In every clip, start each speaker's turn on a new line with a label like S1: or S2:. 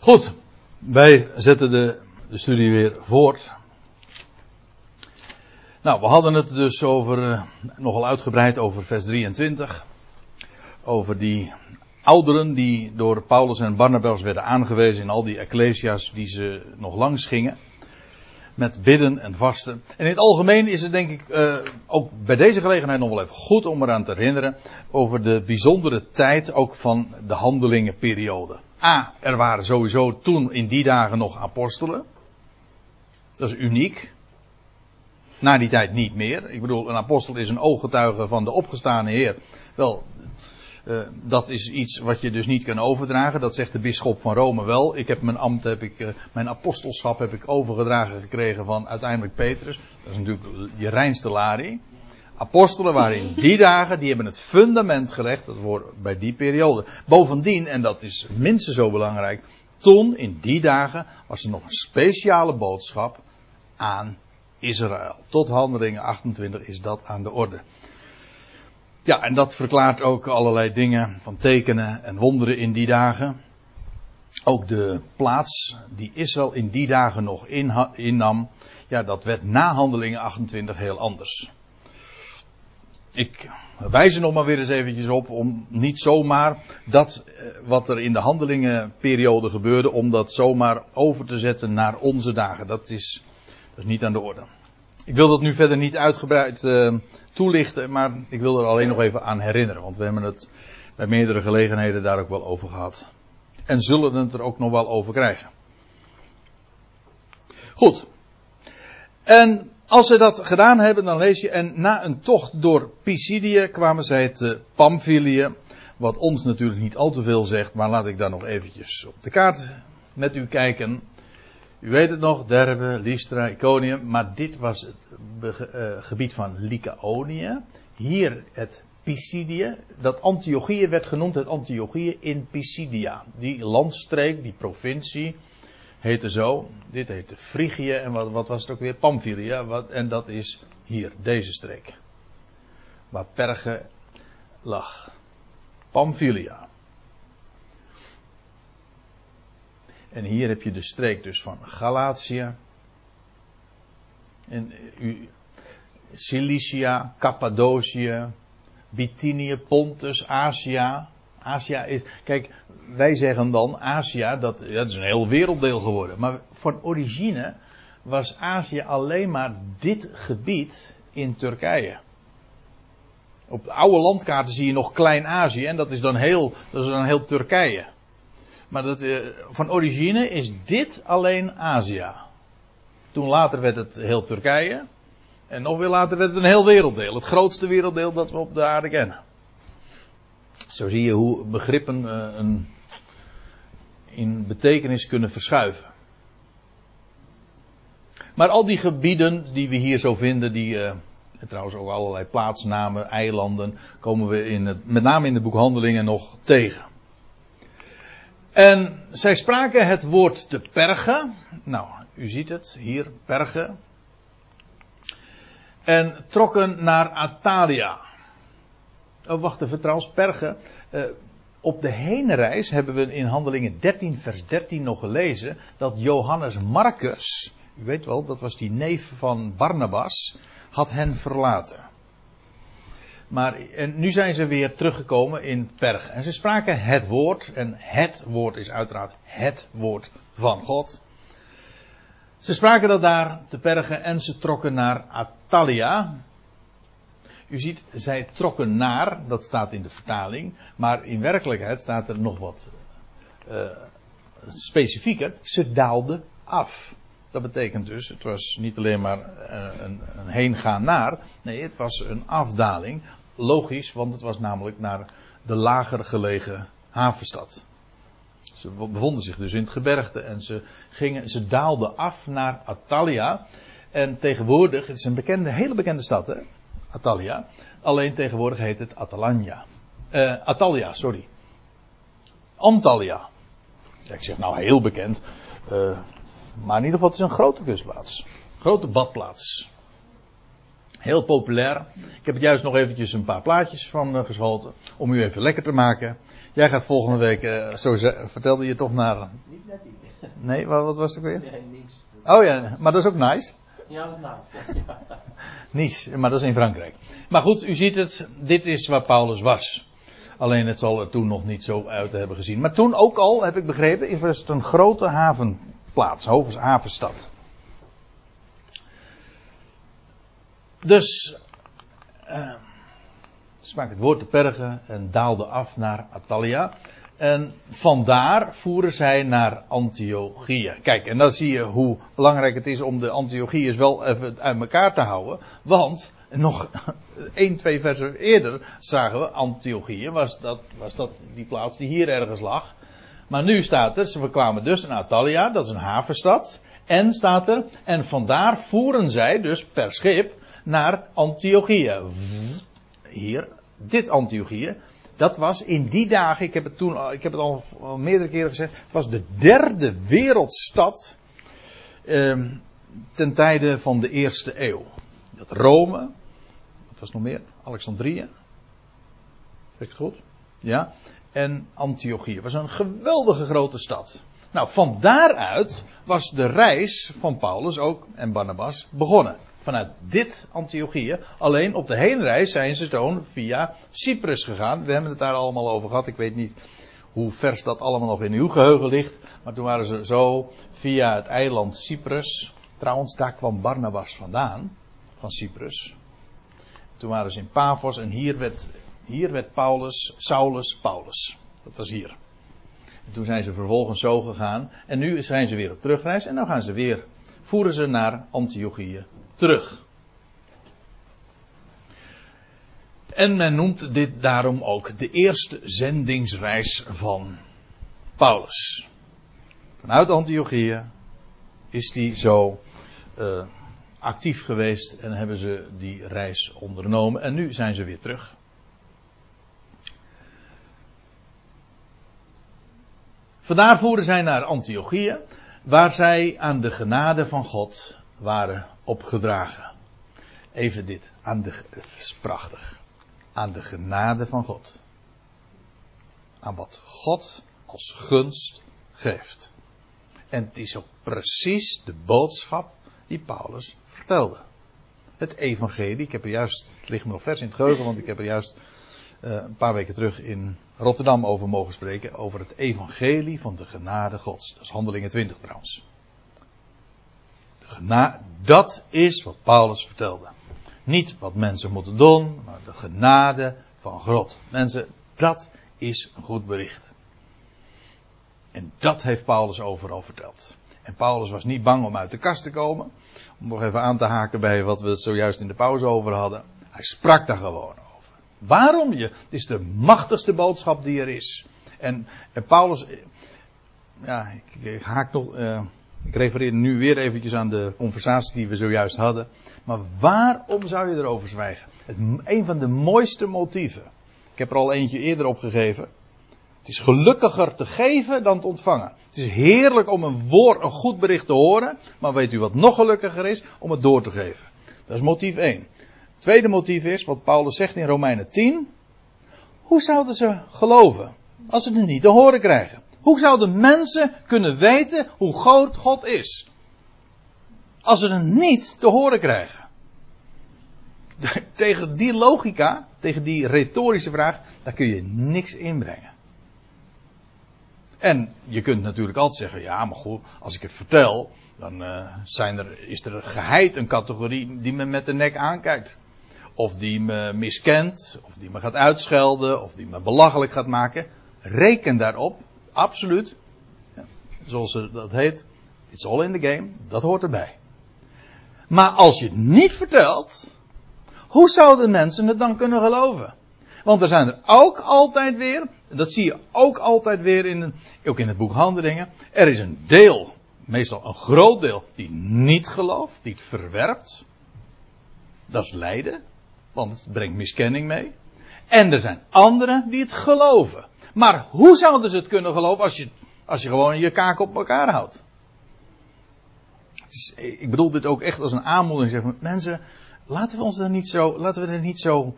S1: Goed, wij zetten de, de studie weer voort. Nou, we hadden het dus over, uh, nogal uitgebreid over vers 23. Over die ouderen die door Paulus en Barnabas werden aangewezen in al die ecclesia's die ze nog langs gingen. Met bidden en vasten. En in het algemeen is het denk ik uh, ook bij deze gelegenheid nog wel even goed om eraan te herinneren over de bijzondere tijd ook van de handelingenperiode. A, er waren sowieso toen in die dagen nog apostelen. Dat is uniek. Na die tijd niet meer. Ik bedoel, een apostel is een ooggetuige van de opgestane Heer. Wel, uh, dat is iets wat je dus niet kan overdragen. Dat zegt de bisschop van Rome wel. Ik heb mijn ambt, heb ik, uh, mijn apostelschap heb ik overgedragen gekregen van uiteindelijk Petrus. Dat is natuurlijk je reinste lari. Apostelen waren in die dagen, die hebben het fundament gelegd, dat wordt bij die periode. Bovendien, en dat is minstens zo belangrijk, toen, in die dagen, was er nog een speciale boodschap aan Israël. Tot handelingen 28 is dat aan de orde. Ja, en dat verklaart ook allerlei dingen van tekenen en wonderen in die dagen. Ook de plaats die Israël in die dagen nog innam, ja, dat werd na handelingen 28 heel anders. Ik wijs er nog maar weer eens eventjes op om niet zomaar dat wat er in de handelingenperiode gebeurde, om dat zomaar over te zetten naar onze dagen. Dat is, dat is niet aan de orde. Ik wil dat nu verder niet uitgebreid uh, toelichten, maar ik wil er alleen nog even aan herinneren, want we hebben het bij meerdere gelegenheden daar ook wel over gehad. En zullen het er ook nog wel over krijgen. Goed. En als ze dat gedaan hebben, dan lees je, en na een tocht door Pisidië kwamen zij te Pamphylië, wat ons natuurlijk niet al te veel zegt, maar laat ik daar nog eventjes op de kaart met u kijken. U weet het nog, Derbe, Lystra, Iconium, maar dit was het uh, gebied van Lycaonië. Hier het Pisidië. Dat Antiochië werd genoemd het Antiochië in Pisidia. Die landstreek, die provincie, heette zo. Dit heette Frigië en wat, wat was het ook weer? Pamphylia. Wat, en dat is hier, deze streek. Waar Perge lag. Pamphylia. En hier heb je de streek dus van Galatië. En u, Cilicia, Cappadocië, Bithynië, Pontus, Azië. Azië is, kijk, wij zeggen dan Azië, dat, dat is een heel werelddeel geworden. Maar van origine was Azië alleen maar dit gebied in Turkije. Op de oude landkaarten zie je nog Klein-Azië en dat is dan heel, dat is dan heel Turkije. Maar dat, uh, van origine is dit alleen Azië. Toen later werd het heel Turkije. En nog weer later werd het een heel werelddeel. Het grootste werelddeel dat we op de aarde kennen. Zo zie je hoe begrippen uh, een, in betekenis kunnen verschuiven. Maar al die gebieden die we hier zo vinden, die, en trouwens ook allerlei plaatsnamen, eilanden, komen we in het, met name in de boek Handelingen nog tegen. En zij spraken het woord te pergen. Nou, u ziet het hier, pergen. En trokken naar Atalia. Oh, wacht even, trouwens, pergen. Uh, op de heenreis hebben we in Handelingen 13, vers 13 nog gelezen dat Johannes Marcus, u weet wel, dat was die neef van Barnabas, had hen verlaten. Maar en nu zijn ze weer teruggekomen in Perg. En ze spraken het woord. En het woord is uiteraard het woord van God. Ze spraken dat daar te Pergen en ze trokken naar Atalia. U ziet, zij trokken naar, dat staat in de vertaling. Maar in werkelijkheid staat er nog wat uh, specifieker. Ze daalden af. Dat betekent dus, het was niet alleen maar een, een heen gaan naar. Nee, het was een afdaling. Logisch, want het was namelijk naar de lager gelegen havenstad. Ze bevonden zich dus in het gebergte en ze, gingen, ze daalden af naar Atalia. En tegenwoordig, het is een bekende, hele bekende stad, hè? Atalia. Alleen tegenwoordig heet het Atalanya. Uh, Atalia, sorry. Antalya. Ik zeg nou heel bekend. Uh, maar in ieder geval, het is een grote kustplaats. Grote badplaats. Heel populair. Ik heb er juist nog eventjes een paar plaatjes van uh, geschoten. Om u even lekker te maken. Jij gaat volgende week, uh, zo vertelde je toch naar.
S2: Niet net iets.
S1: Nee, wat, wat was het weer?
S2: Nee, niks.
S1: Oh ja, maar dat is ook nice.
S2: Ja, dat is nice. Ja.
S1: Nice, maar dat is in Frankrijk. Maar goed, u ziet het. Dit is waar Paulus was. Alleen het zal er toen nog niet zo uit hebben gezien. Maar toen ook al, heb ik begrepen, was het een grote havenplaats, havenstad. Dus, uh, sprak het woord te pergen en daalde af naar Atalia. En vandaar voeren zij naar Antiochia. Kijk, en dan zie je hoe belangrijk het is om de Antiochiërs wel even uit elkaar te houden. Want nog één, twee versen eerder zagen we Antiochia, was dat, was dat die plaats die hier ergens lag. Maar nu staat er, ze kwamen dus naar Atalia, dat is een havenstad. En staat er, en vandaar voeren zij dus per schip naar Antiochia. Hier, dit Antiochia. Dat was in die dagen, ik heb het toen, ik heb het al, meerdere keren gezegd, het was de derde wereldstad eh, ten tijde van de eerste eeuw. Dat Rome, wat was nog meer? Alexandrië. Zeg ik het goed? Ja. En Antiochië. was een geweldige grote stad. Nou, van daaruit was de reis van Paulus ook en Barnabas begonnen vanuit dit Antiochië. Alleen op de heenreis zijn ze toen via Cyprus gegaan. We hebben het daar allemaal over gehad. Ik weet niet hoe vers dat allemaal nog in uw geheugen ligt. Maar toen waren ze zo via het eiland Cyprus. Trouwens, daar kwam Barnabas vandaan. Van Cyprus. Toen waren ze in Pavos en hier werd, hier werd Paulus, Saulus, Paulus. Dat was hier. En toen zijn ze vervolgens zo gegaan. En nu zijn ze weer op terugreis. En dan gaan ze weer, voeren ze naar Antiochië terug. En men noemt dit daarom ook de eerste zendingsreis van Paulus. Vanuit Antiochië is hij zo uh, actief geweest en hebben ze die reis ondernomen. En nu zijn ze weer terug. Vandaar voeren zij naar Antiochië, waar zij aan de genade van God waren opgedragen. Even dit, aan de, is prachtig, aan de genade van God. Aan wat God als gunst geeft. En het is ook precies de boodschap die Paulus vertelde. Het evangelie, ik heb er juist, het ligt me nog vers in het geheugen, want ik heb er juist een paar weken terug in Rotterdam over mogen spreken, over het evangelie van de genade gods. Dat is handelingen 20 trouwens dat is wat Paulus vertelde. Niet wat mensen moeten doen, maar de genade van God. Mensen, dat is een goed bericht. En dat heeft Paulus overal verteld. En Paulus was niet bang om uit de kast te komen. Om nog even aan te haken bij wat we zojuist in de pauze over hadden. Hij sprak daar gewoon over. Waarom je? Het is de machtigste boodschap die er is. En, en Paulus, ja, ik, haak nog, uh, ik refereer nu weer eventjes aan de conversatie die we zojuist hadden. Maar waarom zou je erover zwijgen? Het, een van de mooiste motieven. Ik heb er al eentje eerder opgegeven. Het is gelukkiger te geven dan te ontvangen. Het is heerlijk om een woord, een goed bericht te horen. Maar weet u wat nog gelukkiger is? Om het door te geven. Dat is motief 1. Tweede motief is, wat Paulus zegt in Romeinen 10. Hoe zouden ze geloven als ze het niet te horen krijgen? Hoe zouden mensen kunnen weten hoe groot God is? Als ze het niet te horen krijgen. Tegen die logica, tegen die retorische vraag, daar kun je niks inbrengen. En je kunt natuurlijk altijd zeggen, ja, maar goed, als ik het vertel, dan uh, zijn er, is er geheid een categorie die me met de nek aankijkt. Of die me miskent, of die me gaat uitschelden, of die me belachelijk gaat maken. Reken daarop Absoluut. Zoals dat heet. It's all in the game. Dat hoort erbij. Maar als je het niet vertelt. Hoe zouden mensen het dan kunnen geloven? Want er zijn er ook altijd weer. Dat zie je ook altijd weer in, ook in het boek Handelingen. Er is een deel. Meestal een groot deel. Die niet gelooft. Die het verwerpt. Dat is lijden. Want het brengt miskenning mee. En er zijn anderen die het geloven. Maar hoe zouden ze het kunnen geloven als je, als je gewoon je kaak op elkaar houdt? Ik bedoel dit ook echt als een aanmoediging. Zeg mensen, laten we ons er niet zo, laten we er niet zo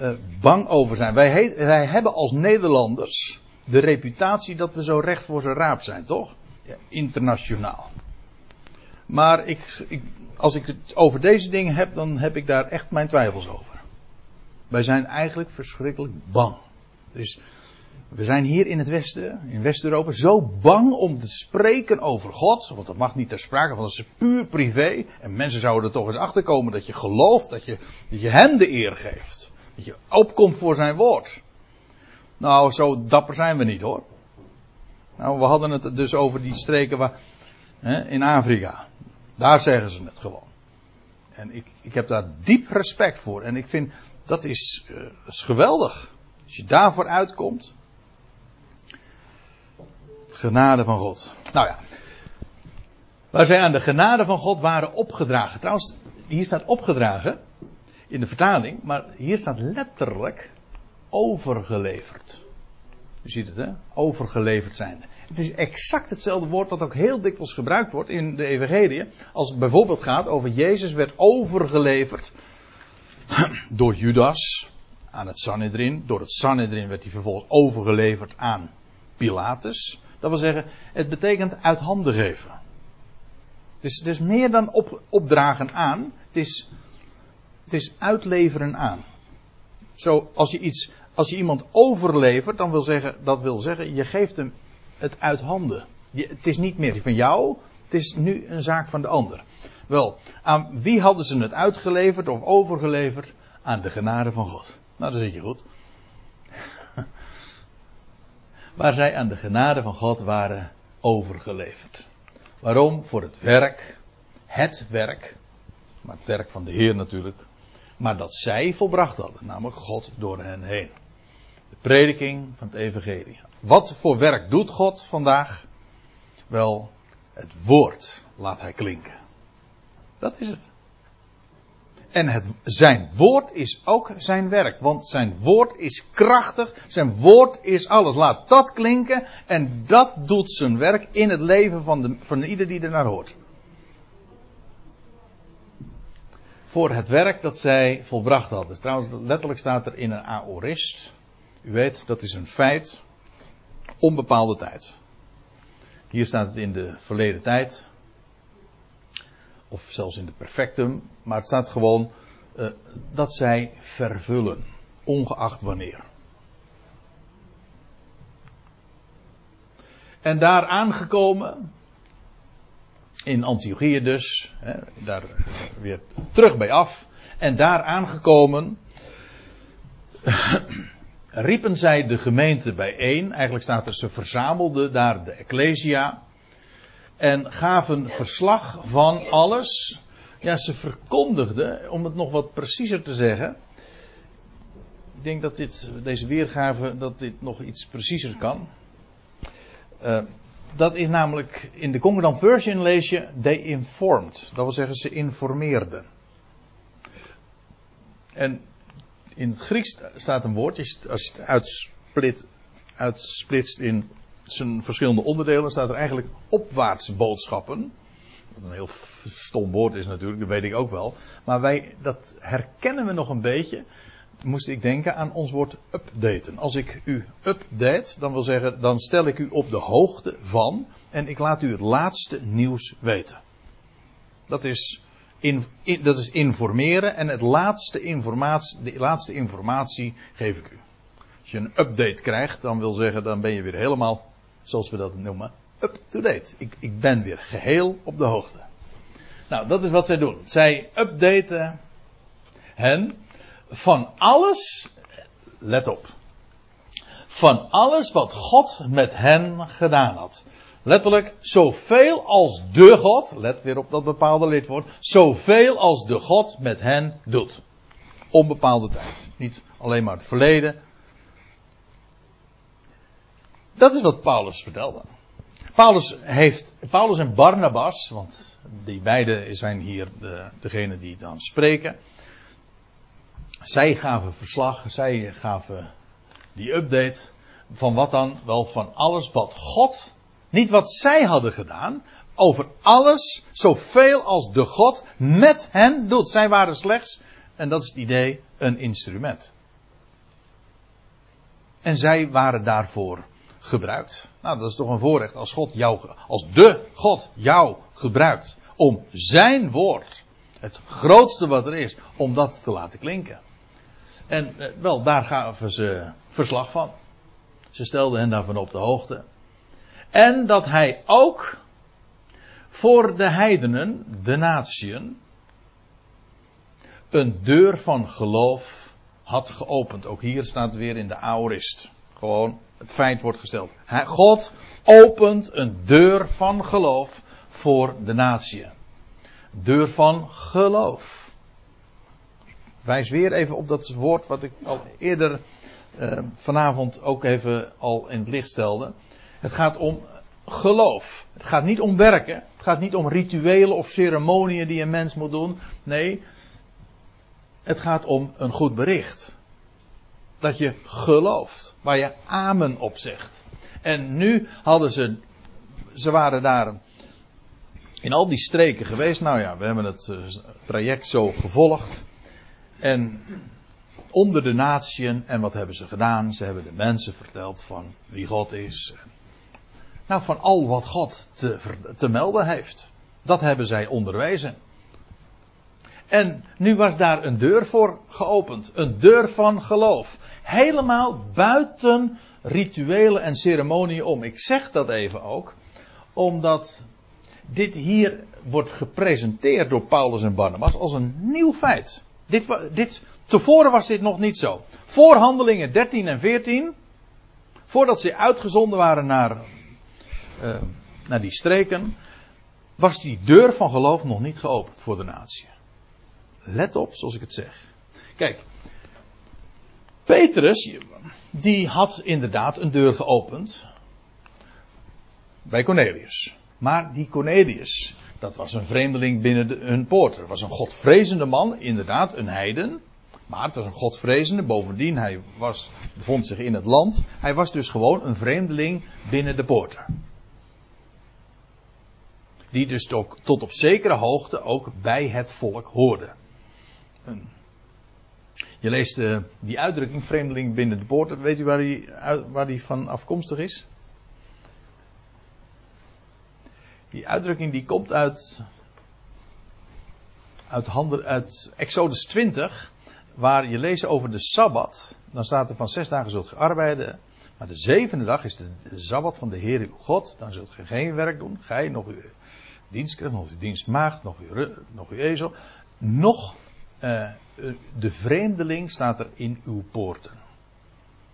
S1: uh, bang over zijn. Wij, wij hebben als Nederlanders de reputatie dat we zo recht voor zijn raap zijn, toch? Internationaal. Maar ik, als ik het over deze dingen heb, dan heb ik daar echt mijn twijfels over. Wij zijn eigenlijk verschrikkelijk bang. Dus we zijn hier in het Westen, in West-Europa, zo bang om te spreken over God. Want dat mag niet ter sprake, want dat is puur privé. En mensen zouden er toch eens achter komen dat je gelooft, dat je, dat je hem de eer geeft. Dat je opkomt voor zijn woord. Nou, zo dapper zijn we niet hoor. Nou, we hadden het dus over die streken waar, hè, in Afrika. Daar zeggen ze het gewoon. En ik, ik heb daar diep respect voor. En ik vind dat is, uh, dat is geweldig. Als je daarvoor uitkomt. Genade van God. Nou ja. Waar zij aan de genade van God waren opgedragen. Trouwens, hier staat opgedragen in de vertaling, maar hier staat letterlijk overgeleverd. U ziet het, hè? Overgeleverd zijn. Het is exact hetzelfde woord wat ook heel dikwijls gebruikt wordt in de Evangelie. Als het bijvoorbeeld gaat over Jezus werd overgeleverd door Judas aan het Sanhedrin. Door het Sanhedrin werd hij vervolgens overgeleverd aan Pilatus. Dat wil zeggen, het betekent uit handen geven. Dus het is meer dan op, opdragen aan. Het is, het is uitleveren aan. Zo, als je iets, als je iemand overlevert, dan wil zeggen, dat wil zeggen, je geeft hem het uit handen. Je, het is niet meer van jou, het is nu een zaak van de ander. Wel, aan wie hadden ze het uitgeleverd of overgeleverd? Aan de genade van God. Nou, dat zit je goed. Waar zij aan de genade van God waren overgeleverd. Waarom? Voor het werk, het werk, maar het werk van de Heer natuurlijk, maar dat zij volbracht hadden, namelijk God door hen heen. De prediking van het Evangelie. Wat voor werk doet God vandaag? Wel, het woord laat hij klinken. Dat is het. En het, zijn woord is ook zijn werk. Want zijn woord is krachtig. Zijn woord is alles. Laat dat klinken. En dat doet zijn werk in het leven van, de, van ieder die er naar hoort. Voor het werk dat zij volbracht hadden. Dus trouwens, letterlijk staat er in een aorist. U weet, dat is een feit. Onbepaalde tijd. Hier staat het in de verleden tijd. Of zelfs in de perfectum. Maar het staat gewoon uh, dat zij vervullen. Ongeacht wanneer. En daar aangekomen. In Antiochië dus. Hè, daar weer terug bij af. En daar aangekomen. riepen zij de gemeente bijeen. Eigenlijk staat er, ze verzamelden daar de Ecclesia. En gaven verslag van alles. Ja, ze verkondigden, om het nog wat preciezer te zeggen. Ik denk dat dit, deze weergave, dat dit nog iets preciezer kan. Uh, dat is namelijk, in de Concordant Version lees je, they informed. Dat wil zeggen, ze informeerden. En in het Grieks staat een woord, als je het uitsplit, uitsplitst in zijn verschillende onderdelen, staat er eigenlijk opwaarts boodschappen. Wat een heel stom woord is natuurlijk, dat weet ik ook wel. Maar wij, dat herkennen we nog een beetje. Moest ik denken aan ons woord updaten. Als ik u update, dan wil zeggen, dan stel ik u op de hoogte van en ik laat u het laatste nieuws weten. Dat is in, dat is informeren en het laatste informatie, de laatste informatie geef ik u. Als je een update krijgt, dan wil zeggen, dan ben je weer helemaal, zoals we dat noemen, up to date. Ik, ik ben weer geheel op de hoogte. Nou, dat is wat zij doen. Zij updaten hen van alles, let op, van alles wat God met hen gedaan had. Letterlijk, zoveel als de God, let weer op dat bepaalde lidwoord, zoveel als de God met hen doet. Onbepaalde tijd. Niet alleen maar het verleden. Dat is wat Paulus vertelde. Paulus heeft, Paulus en Barnabas, want die beiden zijn hier de, degene die dan spreken. Zij gaven verslag, zij gaven die update. Van wat dan? Wel van alles wat God niet wat zij hadden gedaan. Over alles, zoveel als de God met hen doet. Zij waren slechts en dat is het idee, een instrument. En zij waren daarvoor gebruikt. Nou, dat is toch een voorrecht als God jou, als de God jou gebruikt om zijn woord, het grootste wat er is, om dat te laten klinken. En eh, wel, daar gaven ze verslag van. Ze stelden hen daarvan op de hoogte. En dat hij ook voor de heidenen, de natieën, een deur van geloof had geopend. Ook hier staat weer in de aorist. Gewoon het feit wordt gesteld. God opent een deur van geloof voor de natie. Deur van geloof. Wijs weer even op dat woord wat ik al eerder uh, vanavond ook even al in het licht stelde. Het gaat om geloof. Het gaat niet om werken. Het gaat niet om rituelen of ceremonieën die een mens moet doen. Nee, het gaat om een goed bericht. Dat je gelooft. Waar je amen op zegt. En nu hadden ze. Ze waren daar in al die streken geweest. Nou ja, we hebben het eh, traject zo gevolgd. En onder de natieën. En wat hebben ze gedaan? Ze hebben de mensen verteld van wie God is. Nou, van al wat God te, te melden heeft. Dat hebben zij onderwezen. En nu was daar een deur voor geopend. Een deur van geloof. Helemaal buiten rituelen en ceremonieën om. Ik zeg dat even ook, omdat dit hier wordt gepresenteerd door Paulus en Barnabas als een nieuw feit. Dit, dit, tevoren was dit nog niet zo. Voor handelingen 13 en 14, voordat ze uitgezonden waren naar, uh, naar die streken, was die deur van geloof nog niet geopend voor de natie. Let op, zoals ik het zeg. Kijk, Petrus, die had inderdaad een deur geopend bij Cornelius. Maar die Cornelius, dat was een vreemdeling binnen de, hun poort. Er was een godvrezende man, inderdaad, een heiden. Maar het was een godvrezende. Bovendien, hij was, bevond zich in het land. Hij was dus gewoon een vreemdeling binnen de poorten. Die dus ook tot op zekere hoogte ook bij het volk hoorde. Je leest uh, die uitdrukking vreemdeling binnen de poorten. Weet u waar die, waar die van afkomstig is? Die uitdrukking die komt uit, uit, handen, uit Exodus 20, waar je leest over de Sabbat. Dan staat er van zes dagen zult je arbeiden, maar de zevende dag is de, Sabbat van de Heer uw God. Dan zult je geen werk doen, gij, nog uw dienstknecht, nog uw dienstmaagd, nog uw, nog uw ezel, nog uh, de vreemdeling staat er in uw poorten.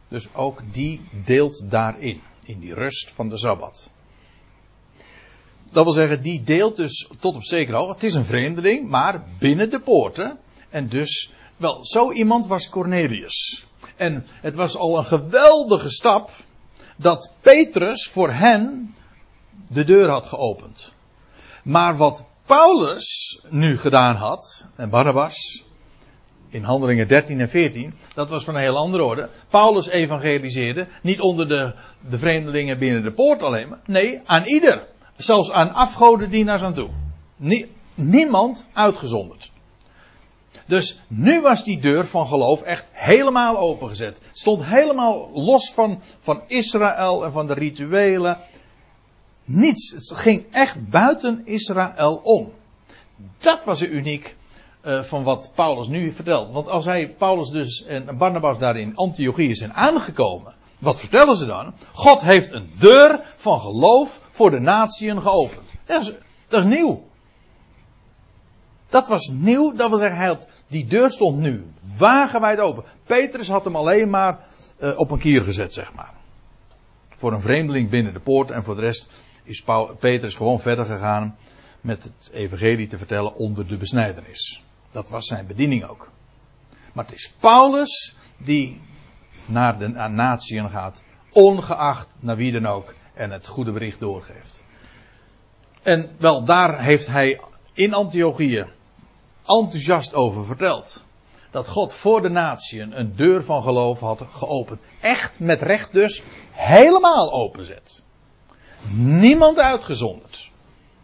S1: Dus ook die deelt daarin, in die rust van de Sabbat. Dat wil zeggen, die deelt dus tot op zekere hoogte. Het is een vreemdeling, maar binnen de poorten. En dus, wel, zo iemand was Cornelius. En het was al een geweldige stap dat Petrus voor hen de deur had geopend. Maar wat Paulus nu gedaan had, en Barnabas, in handelingen 13 en 14, dat was van een heel andere orde. Paulus evangeliseerde niet onder de, de vreemdelingen binnen de poort alleen. Nee, aan ieder. Zelfs aan afgodendienaars aan toe. niemand uitgezonderd. Dus nu was die deur van geloof echt helemaal opengezet. Stond helemaal los van, van Israël en van de rituelen. Niets. Het ging echt buiten Israël om. Dat was uniek uh, van wat Paulus nu vertelt. Want als hij, Paulus dus en Barnabas daar in Antiochië zijn aangekomen. Wat vertellen ze dan? God heeft een deur van geloof voor de natieën geopend. Dat is, dat is nieuw. Dat was nieuw, dat wil zeggen, hij die deur stond nu wagenwijd open. Petrus had hem alleen maar uh, op een kier gezet, zeg maar. Voor een vreemdeling binnen de poort en voor de rest is Petrus gewoon verder gegaan met het evangelie te vertellen onder de besnijdenis. Dat was zijn bediening ook. Maar het is Paulus die naar de natieën gaat, ongeacht naar wie dan ook, en het goede bericht doorgeeft. En wel, daar heeft hij in Antiochië enthousiast over verteld. Dat God voor de natieën een deur van geloof had geopend. Echt met recht dus helemaal openzet. Niemand uitgezonderd.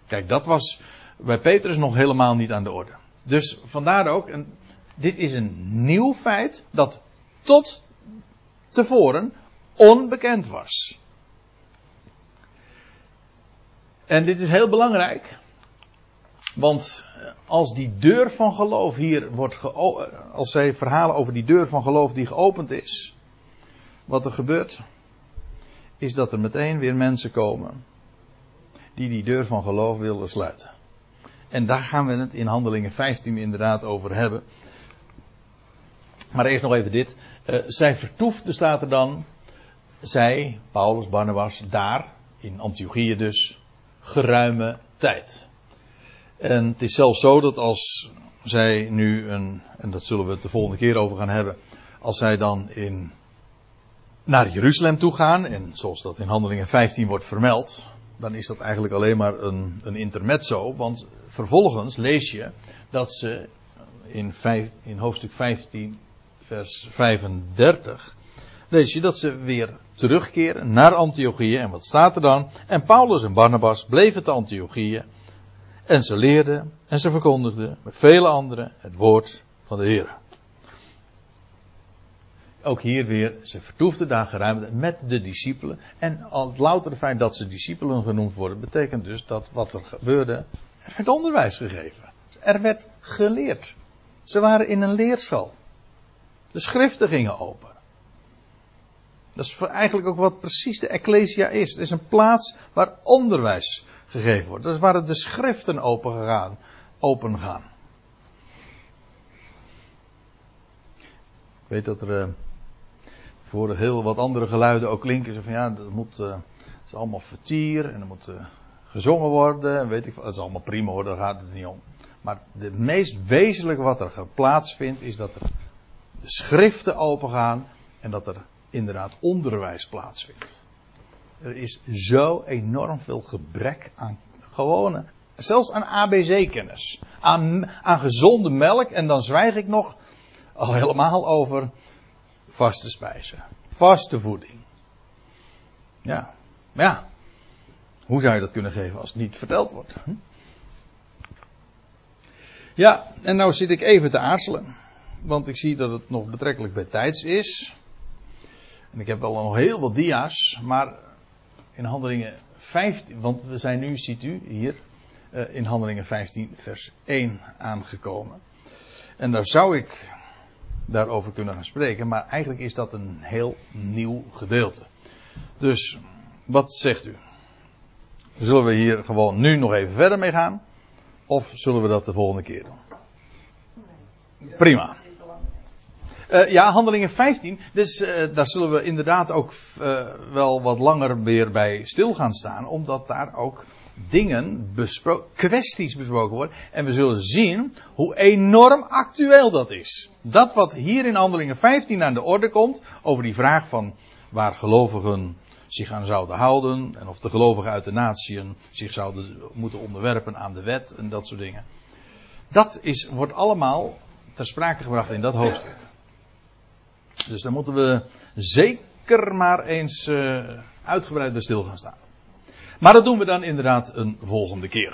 S1: Kijk, dat was bij Petrus nog helemaal niet aan de orde. Dus vandaar ook, en dit is een nieuw feit dat tot tevoren onbekend was. En dit is heel belangrijk. Want als die deur van geloof hier wordt als zij verhalen over die deur van geloof die geopend is, wat er gebeurt, is dat er meteen weer mensen komen die die deur van geloof willen sluiten. En daar gaan we het in Handelingen 15 inderdaad over hebben. Maar eerst nog even dit. Uh, zij vertoefde, staat er dan, zij, Paulus, Barnabas, daar, in Antiochië dus, geruime tijd. En het is zelfs zo dat als zij nu een, en dat zullen we het de volgende keer over gaan hebben, als zij dan in, naar Jeruzalem toe gaan, en zoals dat in Handelingen 15 wordt vermeld, dan is dat eigenlijk alleen maar een, een intermezzo, want vervolgens lees je dat ze in, in hoofdstuk 15, vers 35, lees je dat ze weer terugkeren naar Antiochië. En wat staat er dan? En Paulus en Barnabas bleven te Antiochië. En ze leerden en ze verkondigden met vele anderen het woord van de Heer. Ook hier weer, ze vertoefden daar geruimd met de discipelen. En al het loutere feit dat ze discipelen genoemd worden, betekent dus dat wat er gebeurde, er werd onderwijs gegeven. Er werd geleerd. Ze waren in een leerschool. De schriften gingen open. Dat is eigenlijk ook wat precies de Ecclesia is. Het is een plaats waar onderwijs gegeven wordt. Dat is waar de schriften open gaan. Open gaan. Ik weet dat er uh, voor heel wat andere geluiden ook klinken. Van ja, dat moet, uh, het is allemaal vertier en er moet uh, gezongen worden. En weet ik, dat is allemaal prima hoor, daar gaat het niet om. Maar het meest wezenlijke wat er plaatsvindt is dat er de schriften opengaan en dat er inderdaad onderwijs plaatsvindt. Er is zo enorm veel gebrek aan gewone, zelfs aan ABC-kennis. Aan, aan gezonde melk en dan zwijg ik nog al helemaal over vaste spijzen. Vaste voeding. Ja, maar ja. Hoe zou je dat kunnen geven als het niet verteld wordt? Hm? Ja, en nou zit ik even te aarzelen. Want ik zie dat het nog betrekkelijk bij tijds is. En ik heb wel nog heel wat dia's, maar in handelingen 15, want we zijn nu, ziet u hier, eh, in handelingen 15 vers 1 aangekomen. En daar zou ik daarover kunnen gaan spreken, maar eigenlijk is dat een heel nieuw gedeelte. Dus, wat zegt u? Zullen we hier gewoon nu nog even verder mee gaan? Of zullen we dat de volgende keer doen? Prima. Uh, ja, handelingen 15. Dus uh, daar zullen we inderdaad ook uh, wel wat langer weer bij stil gaan staan. Omdat daar ook dingen besproken, kwesties besproken worden. En we zullen zien hoe enorm actueel dat is. Dat wat hier in handelingen 15 aan de orde komt. Over die vraag van waar gelovigen zich aan zouden houden. En of de gelovigen uit de natieën zich zouden moeten onderwerpen aan de wet en dat soort dingen. Dat is, wordt allemaal ter sprake gebracht in dat hoofdstuk. Dus daar moeten we zeker maar eens uh, uitgebreid bij stil gaan staan. Maar dat doen we dan inderdaad een volgende keer.